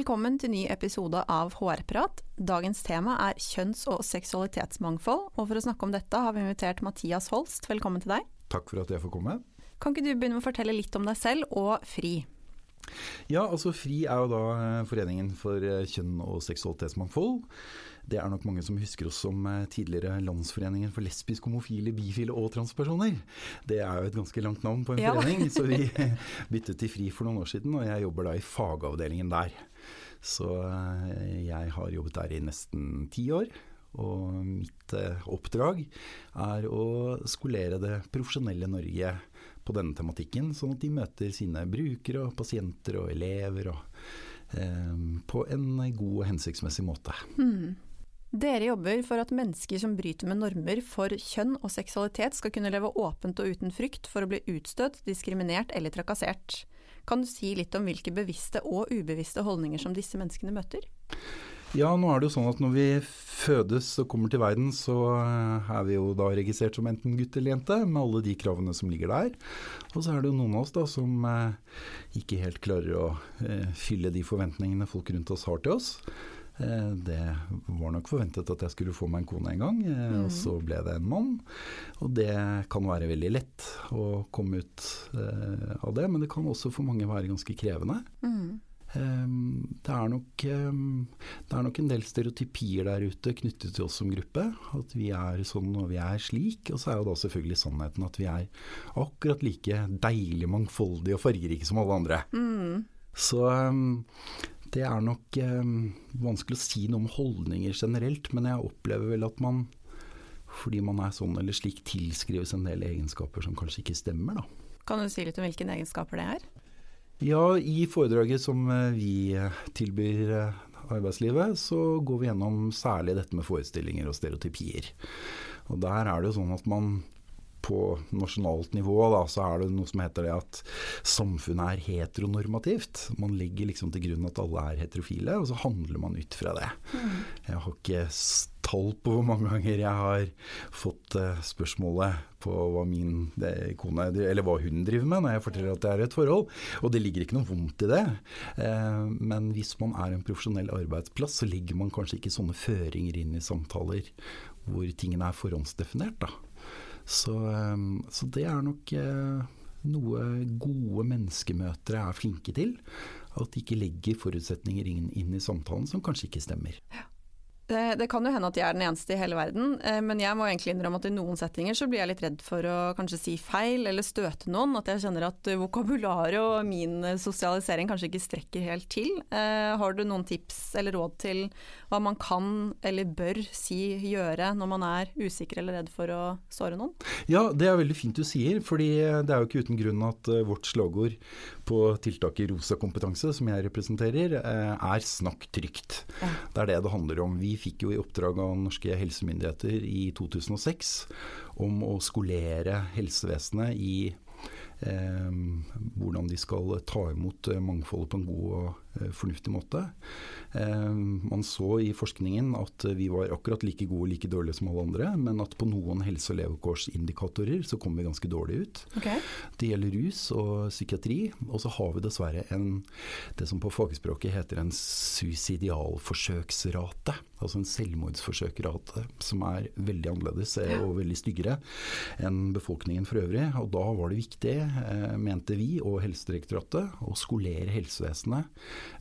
Velkommen til ny episode av HR-prat. Dagens tema er kjønns- og seksualitetsmangfold, og for å snakke om dette har vi invitert Mathias Holst. Velkommen til deg. Takk for at jeg får komme. Kan ikke du begynne med å fortelle litt om deg selv og FRI? Ja, altså FRI er jo da eh, Foreningen for eh, kjønn og seksualitetsmangfold. Det er nok mange som husker oss som eh, tidligere Landsforeningen for lesbisk, homofile, bifile og transpersoner. Det er jo et ganske langt navn på en ja. forening, så vi byttet til FRI for noen år siden, og jeg jobber da i fagavdelingen der. Så jeg har jobbet der i nesten ti år. Og mitt oppdrag er å skolere det profesjonelle Norge på denne tematikken, sånn at de møter sine brukere og pasienter og elever og, eh, på en god og hensiktsmessig måte. Mm. Dere jobber for at mennesker som bryter med normer for kjønn og seksualitet skal kunne leve åpent og uten frykt for å bli utstøtt, diskriminert eller trakassert. Kan du si litt om hvilke bevisste og ubevisste holdninger som disse menneskene møter? Ja, nå er det jo sånn at når vi fødes og kommer til verden, så eh, er vi jo da registrert som enten gutt eller jente, med alle de kravene som ligger der. Og så er det jo noen av oss da som eh, ikke helt klarer å eh, fylle de forventningene folk rundt oss har til oss. Eh, det var nok forventet at jeg skulle få meg en kone en gang, eh, mm. og så ble det en mann. Og det kan være veldig lett å komme ut eh, av det, men det kan også for mange være ganske krevende. Mm. Ehm, det er, nok, ehm, det er nok en del stereotypier der ute knyttet til oss som gruppe. At vi er sånn og vi er slik. Og så er jo da selvfølgelig sannheten at vi er akkurat like deilig mangfoldige og fargerike som alle andre. Mm. Så ehm, det er nok vanskelig å si noe om holdninger generelt, men jeg opplever vel at man fordi man er sånn eller slik tilskrives en del egenskaper som kanskje ikke stemmer, da. Kan du si litt om hvilke egenskaper det er? Ja, i foredraget som eh, vi eh, tilbyr eh, arbeidslivet, så går vi gjennom særlig dette med forestillinger og stereotypier. Og der er det jo sånn at man på nasjonalt nivå da, så er det noe som heter det at samfunnet er heteronormativt. Man legger liksom til grunn at alle er heterofile, og så handler man ut fra det. Mm. Jeg har ikke tall på hvor mange ganger jeg har fått uh, spørsmålet på hva min kone, eller hva hun driver med når jeg forteller at det er et forhold. Og det ligger ikke noe vondt i det. Uh, men hvis man er en profesjonell arbeidsplass, så legger man kanskje ikke sånne føringer inn i samtaler hvor tingene er forhåndsdefinert. da. Så, ehm, så det er nok eh, noe gode menneskemøtere er flinke til. At de ikke legger forutsetninger inn, inn i samtalen som kanskje ikke stemmer. Ja. Det, det, kan jo hende at jeg er den eneste i hele verden, eh, men jeg må egentlig innrømme at i noen settinger så blir jeg litt redd for å kanskje si feil eller støte noen. At jeg kjenner at vokabularet og min sosialisering kanskje ikke strekker helt til. Eh, har du noen tips eller råd til hva man kan eller bør si gjøre når man er usikker eller redd for å såre noen? Ja, det er veldig fint du sier, fordi det er jo ikke uten grunn at eh, vårt slagord på tiltaket Rosa kompetanse, som jeg representerer, er snakk trygt. Det er det det handler om. Vi fikk jo i oppdrag av norske helsemyndigheter i 2006 om å skolere helsevesenet i eh, hvordan de skal ta imot mangfoldet på en god og eh, fornuftig måte. Eh, man så i forskningen at vi var akkurat like gode og like dårlige som alle andre, men at på noen helse- og levekårsindikatorer så kom vi ganske dårlig ut. Okay. Det gjelder rus og psykiatri, og så har vi dessverre en, det som på fagspråket heter en suicidialforsøksrate. altså en selvmordsforsøkrate som er veldig annerledes eh, og veldig styggere enn befolkningen for øvrig. Og da var det viktig, eh, mente vi og Helsedirektoratet, å skolere helsevesenet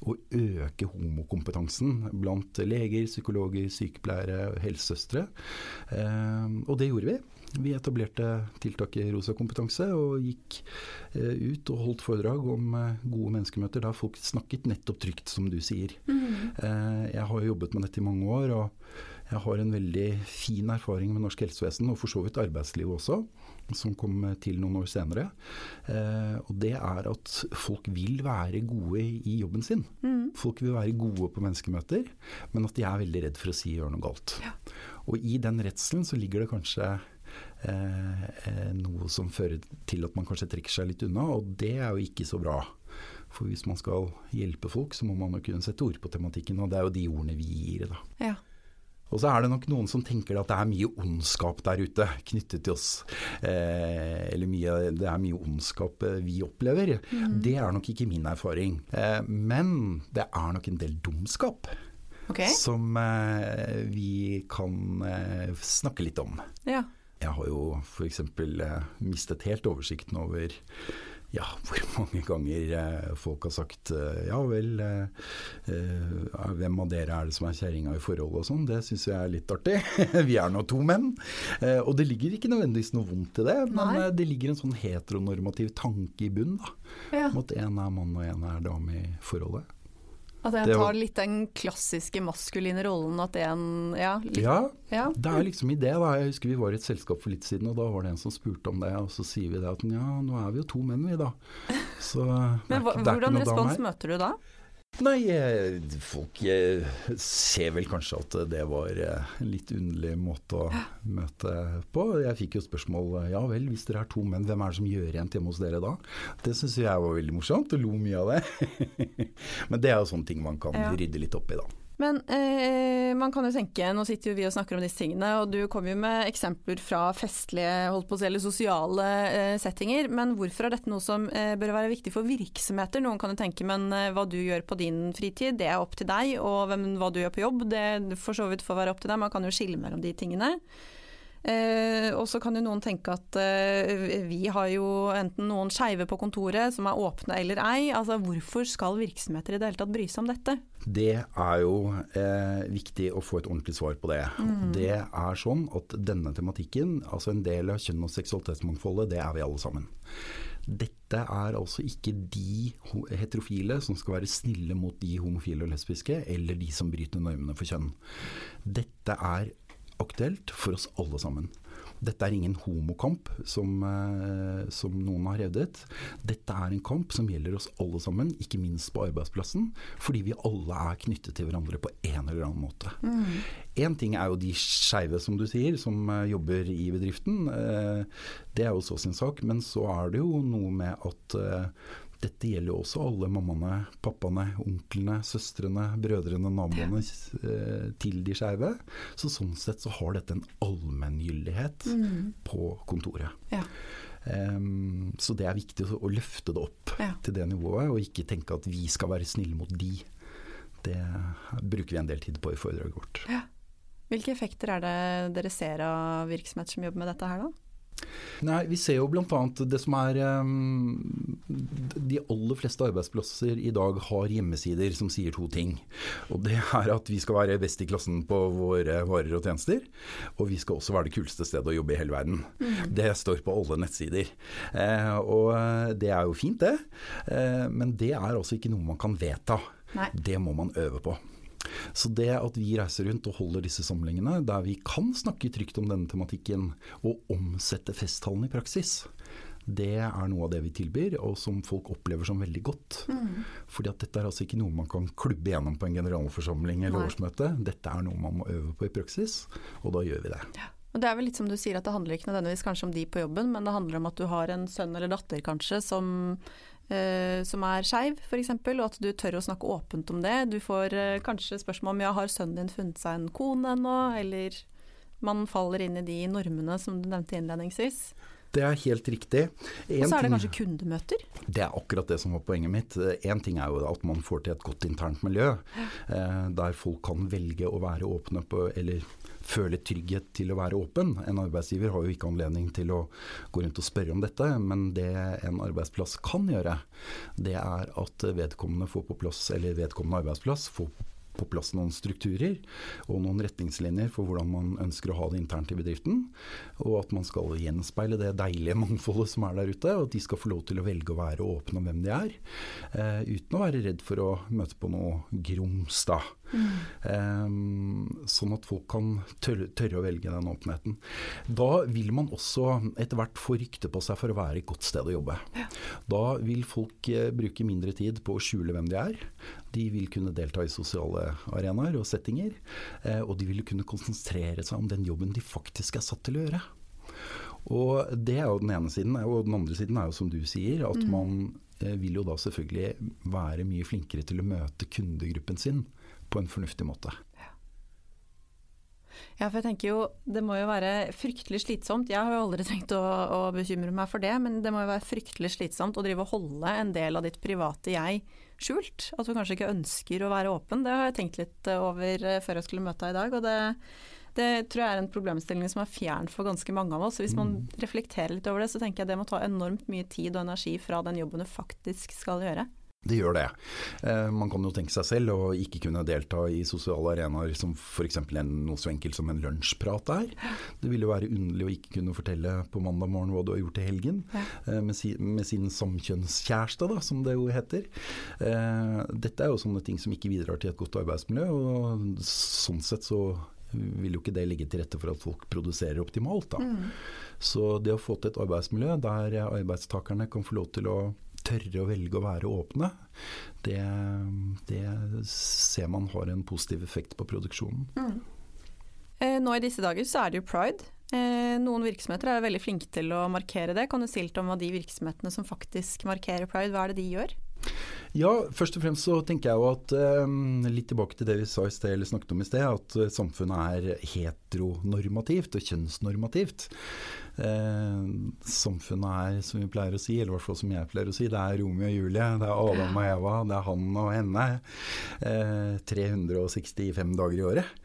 og øke homokompetansen blant leger, psykologer, sykepleiere, og helsesøstre. Eh, og det gjorde vi. Vi etablerte tiltaket Rosa kompetanse og gikk ut og holdt foredrag om gode menneskemøter der folk snakket nettopp trygt, som du sier. Mm. Jeg har jobbet med dette i mange år. og Jeg har en veldig fin erfaring med norsk helsevesen, og for så vidt arbeidslivet også, som kom til noen år senere. Eh, og det er at folk vil være gode i jobben sin. Mm. Folk vil være gode på menneskemøter, men at de er veldig redd for å si gjøre noe galt. Ja. Og i den redselen så ligger det kanskje eh, noe som fører til at man kanskje trekker seg litt unna, og det er jo ikke så bra. For hvis man skal hjelpe folk, så må man jo kunne sette ord på tematikken, og det er jo de ordene vi gir. da. Ja. Og så er det nok noen som tenker at det er mye ondskap der ute knyttet til oss. Eh, eller mye, det er mye ondskap eh, vi opplever. Mm. Det er nok ikke min erfaring. Eh, men det er nok en del dumskap. Okay. Som eh, vi kan eh, snakke litt om. Ja. Jeg har jo f.eks. Eh, mistet helt oversikten over ja, hvor mange ganger eh, folk har sagt eh, ja vel, eh, hvem av dere er det som er kjerringa i forholdet og sånn. Det syns jeg er litt artig. Vi er nå to menn. Eh, og det ligger ikke nødvendigvis noe vondt i det, men Nei. det ligger en sånn heteronormativ tanke i bunnen. da, ja. Om at en er mann og en er dame i forholdet. At jeg tar litt den klassiske maskuline rollen at en Ja. Litt, Ja, ja. Det er liksom i det. da. Jeg husker vi var i et selskap for litt siden, og da var det en som spurte om det. Og så sier vi det at ja, nå er vi jo to menn vi da. Så Men hva, hvordan respons møter du da? Nei, eh, folk eh, ser vel kanskje at det var eh, en litt underlig måte å møte på. Jeg fikk jo spørsmål ja vel, hvis dere er to menn, hvem er det som gjør rent hjemme hos dere da? Det syns jeg var veldig morsomt, og lo mye av det. Men det er jo sånne ting man kan Ja. rydde litt opp i, da. Men eh, man kan jo tenke, nå sitter jo vi og snakker om disse tingene, og du kom jo med eksempler fra festlige, holdt på å si, eller sosiale eh, settinger, men hvorfor er dette noe som eh, bør være viktig for virksomheter? Noen kan jo tenke, men eh, hva du gjør på din fritid, det er opp til deg, og hvem, hva du gjør på jobb, det for så vidt får være opp til deg. Man kan jo skille mellom de tingene. Eh, og så kan jo noen tenke at eh, vi har jo enten noen skeive på kontoret som er åpne eller ei. Altså hvorfor skal virksomheter i det hele tatt bry seg om dette? Det er jo eh, viktig å få et ordentlig svar på det. Det er sånn at denne tematikken, altså en del av kjønn- og seksualitetsmangfoldet, det er vi alle sammen. Dette er altså ikke de heterofile som skal være snille mot de homofile og lesbiske, eller de som bryter normene for kjønn. Dette er aktuelt for oss alle sammen. Dette er ingen homokamp, som, eh, som noen har hevdet. Dette er en kamp som gjelder oss alle sammen, ikke minst på arbeidsplassen, fordi vi alle er knyttet til hverandre på en eller annen måte. Én ting er jo de skeive, som du sier, som eh, jobber i bedriften. Eh, det er jo så sin sak. Men så er det jo noe med at dette gjelder jo også alle mammaene, pappaene, onklene, søstrene, brødrene, naboene eh, til de skeive. Så sånn sett så har dette en allmenngyldighet på kontoret. Ja. Um, så det er viktig å, løfte det opp Ja. til det nivået, og ikke tenke at vi skal være snille mot de. Det bruker vi en del tid på i foredraget vårt. Hvilke effekter er det dere ser av virksomheter som jobber med dette her da? Nei, Vi ser jo bl.a. det som er um, De aller fleste arbeidsplasser i dag har hjemmesider som sier to ting. Og Det er at vi skal være best i klassen på våre varer og tjenester. Og vi skal også være det kuleste stedet å jobbe i hele verden. Det står på alle nettsider. Eh, og det er jo fint, det. Eh, men det er altså ikke noe man kan vedta. Nei. Det må man øve på. Så det at vi reiser rundt og holder disse samlingene, der vi kan snakke trygt om denne tematikken, og omsette festtalene i praksis, det er noe av det vi tilbyr, og som folk opplever som veldig godt. Fordi at dette er altså ikke noe man kan klubbe gjennom på en generalforsamling eller Nei. årsmøte. Dette er noe man må øve på i praksis, og da gjør vi det. Og det er vel litt som du sier at det handler ikke nødvendigvis kanskje om de på jobben, men det handler om at du har en sønn eller datter kanskje som, eh, som er skeiv f.eks., og at du tør å snakke åpent om det. Du får eh, kanskje spørsmål om ja, har sønnen din funnet seg en kone ennå, eller man faller inn i de normene som du nevnte innledningsvis. Det er helt riktig. En Og så er det kanskje kundemøter. Det er akkurat det som var poenget mitt. Én ting er jo at man får til et godt internt miljø, eh, der folk kan velge å være åpne på, eller føle trygghet til å være åpen. En arbeidsgiver har jo ikke anledning til å gå rundt og spørre om dette, men det en arbeidsplass kan gjøre, det er at vedkommende får på plass, eller vedkommende arbeidsplass får på plass noen strukturer og noen retningslinjer for hvordan man ønsker å ha det internt i bedriften. Og at man skal gjenspeile det deilige mangfoldet som er der ute. Og at de skal få lov til å velge å være åpne om hvem de er. Eh, uten å være redd for å møte på noe grums, da. Eh, sånn at folk kan tørre, tørre å velge den åpenheten. Da vil man også etter hvert få rykte på seg for å være et godt sted å jobbe. Da vil folk eh, bruke mindre tid på å skjule hvem de er. De vil kunne delta i sosiale arenaer og settinger, eh, og de vil kunne konsentrere seg om den jobben de faktisk er satt til å gjøre. Og det er jo den ene siden. Og den andre siden er jo som du sier, at mm. man eh, vil jo da selvfølgelig være mye flinkere til å møte kundegruppen sin på en fornuftig måte. Ja, for jeg tenker jo det må jo være fryktelig slitsomt. Jeg har jo aldri tenkt å, å, bekymre meg for det, men det må jo være fryktelig slitsomt å drive og holde en del av ditt private jeg skjult. At du kanskje ikke ønsker å være åpen. Det har jeg tenkt litt over eh, før jeg skulle møte deg i dag. og det det tror jeg er en problemstilling som er fjern for ganske mange av oss. Hvis man mm. reflekterer litt over det, så tenker jeg det må ta enormt mye tid og energi fra den jobben du faktisk skal gjøre. Det gjør det. Eh, man kan jo tenke seg selv å ikke kunne delta i sosiale arenaer som f.eks. noe så enkelt som en lunsjprat er. Det ville jo være underlig å ikke kunne fortelle på mandag morgen hva du har gjort i helgen ja. eh, med, si, med, sin samkjønnskjæreste, da, som det jo heter. Eh, dette er jo sånne ting som ikke bidrar til et godt arbeidsmiljø, og sånn sett så vil jo ikke det ligge til rette for at folk produserer optimalt. Da. Mm. Så det å få til et arbeidsmiljø der arbeidstakerne kan få lov til å tørre å velge å være åpne, det, det ser man har en positiv effekt på produksjonen. Mm. Eh, nå i disse dager så er det jo pride. Eh, noen virksomheter er veldig flinke til å markere det. Kan du si litt om hva de virksomhetene som faktisk markerer pride, hva er det de gjør? Ja, først og fremst så tenker jeg jo at eh, litt tilbake til det vi sa i sted, eller snakket om i sted, at uh, samfunnet er heteronormativt og kjønnsnormativt. Uh, samfunnet er, som vi pleier å si, eller i hvert fall som jeg pleier å si, det er Romeo og Julie, det er Adam og Eva, det er han og henne. Eh, 365 dager i året.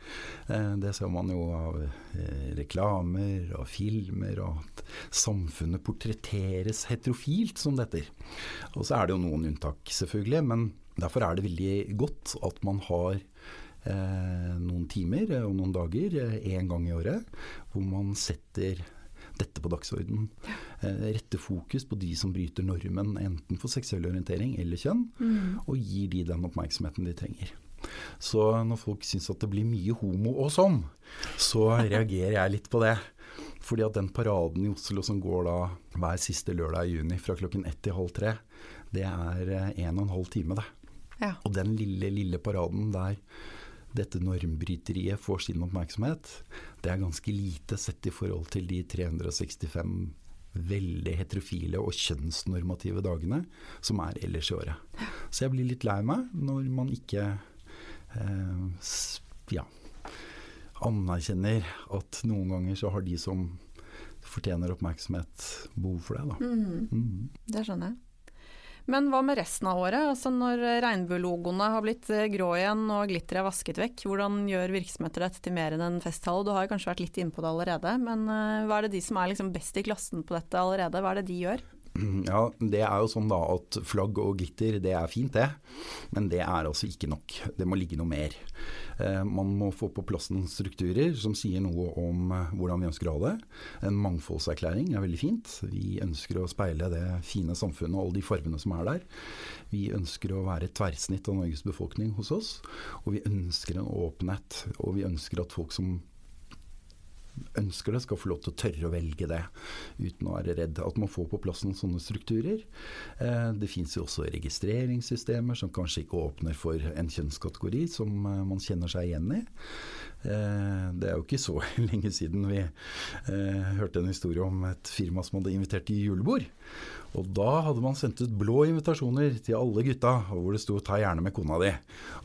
det ser man jo av reklamer og filmer, og at samfunnet portretteres heterofilt som dette. Og så er det jo noen unntak, selvfølgelig, men derfor er det veldig godt at man har eh, noen timer og noen dager én eh, gang i året hvor man setter dette på dagsordenen. Eh, rette fokus på de som bryter normen enten for seksuell orientering eller kjønn, mm. og gir de den oppmerksomheten de trenger. Så når folk syns at det blir mye homo og sånn, så reagerer jeg litt på det. Fordi at den paraden i Oslo som går da hver siste lørdag i juni fra klokken ett til halv tre, det er eh, en og en halv time, det. Ja. Og den lille, lille paraden der dette normbryteriet får sin oppmerksomhet, det er ganske lite sett i forhold til de 365 veldig heterofile og kjønnsnormative dagene som er ellers i året. Så jeg blir litt lei meg når man ikke eh, ja, anerkjenner at noen ganger så har de som fortjener oppmerksomhet, behov for det. Da. Mm. Mm. Det skjønner jeg. Men hva med resten av året? Altså Når regnbuelogoene har blitt eh, grå igjen og glitteret er vasket vekk, hvordan gjør virksomheter dette til mer enn en festtale? Du har kanskje vært litt inne på det allerede, men uh, hva er det de som er liksom best i klassen på dette allerede, hva er det de gjør? Ja, det er jo sånn da at flagg og glitter, det er fint det. Men det er altså ikke nok. Det må ligge noe mer. Eh, man må få på plass noen strukturer som sier noe om eh, hvordan vi ønsker å ha det. En mangfoldserklæring er veldig fint. Vi ønsker å speile det fine samfunnet og alle de fargene som er der. Vi ønsker å være et tverrsnitt av Norges befolkning hos oss. Og vi ønsker en åpenhet. Og vi ønsker at folk som ønsker det, skal få lov til å tørre å velge det uten å være redd. At man får på plass noen sånne strukturer. Eh, det fins jo også registreringssystemer som kanskje ikke åpner for en kjønnskategori som eh, man kjenner seg igjen i. Eh, det er jo ikke så lenge siden vi hørte en historie om et firma som hadde invitert til julebord. Og da hadde man sendt ut blå invitasjoner til alle gutta, hvor det sto 'ta gjerne med kona di'.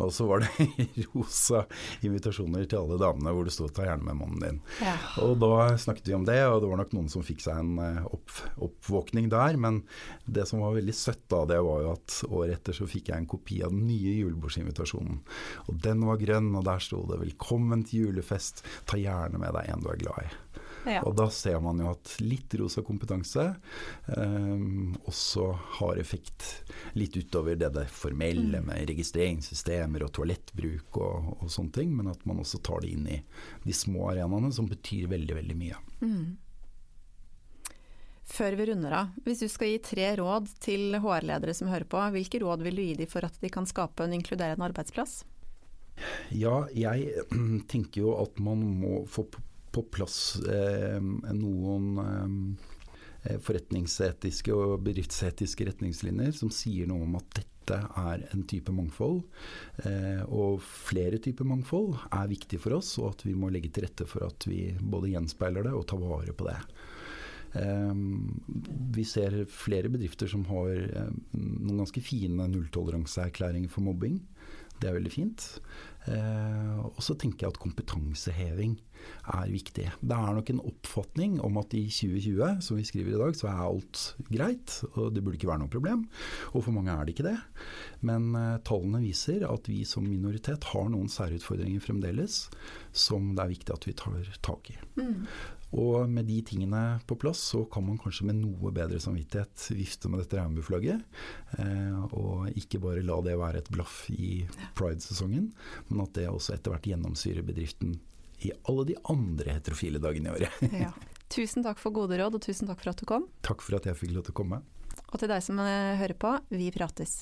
Og så var det rosa invitasjoner til alle damene hvor det sto 'ta gjerne med mannen din'. Ja. Og da snakket vi om det, og det var nok noen som fikk seg en eh, opp, oppvåkning der. Men det som var veldig søtt da, det var jo at året etter så fikk jeg en kopi av den nye julebordsinvitasjonen. Og den var grønn, og der sto det 'velkommen til julefest, ta gjerne med deg en du er glad i'. Ja. Og da ser man jo at litt rosa kompetanse eh, også har effekt litt utover det, det formelle mm. med registreringssystemer og toalettbruk og, og, sånne ting, men at man også tar det inn i de små arenaene som betyr veldig, veldig mye. Mm. Før vi runder av, hvis du skal gi tre råd til HR-ledere som hører på, hvilke råd vil du gi dem for at de kan skape en inkluderende arbeidsplass? Ja, jeg tenker jo at man må få på plass eh, noen eh, forretningsetiske og bedriftsetiske retningslinjer som sier noe om at dette er en type mangfold. Eh, og flere typer mangfold er viktig for oss, og at vi må legge til rette for at vi både gjenspeiler det og tar vare på det. Vi ser flere bedrifter som har noen ganske fine nulltoleranseerklæringer for mobbing. Det er veldig fint. Eh, og så tenker jeg at kompetanseheving er viktig. Det er nok en oppfatning om at i 2020, som vi skriver i dag, så er alt greit. Og det burde ikke være noe problem. Og for mange er det ikke det. Men eh, tallene viser at vi som minoritet har noen særutfordringer fremdeles som det er viktig at vi tar tak i. Mm. Og med de tingene på plass, så kan man kanskje med noe bedre samvittighet vifte med dette regnbueflagget. Eh, og ikke bare la det være et blaff i pride-sesongen, men at det også etter hvert gjennomsyrer bedriften i alle de andre heterofile dagene i året. ja. Tusen takk for gode råd, og tusen takk for at du kom. Takk for at jeg fikk lov til å komme. Og til deg som eh, hører på, vi prates.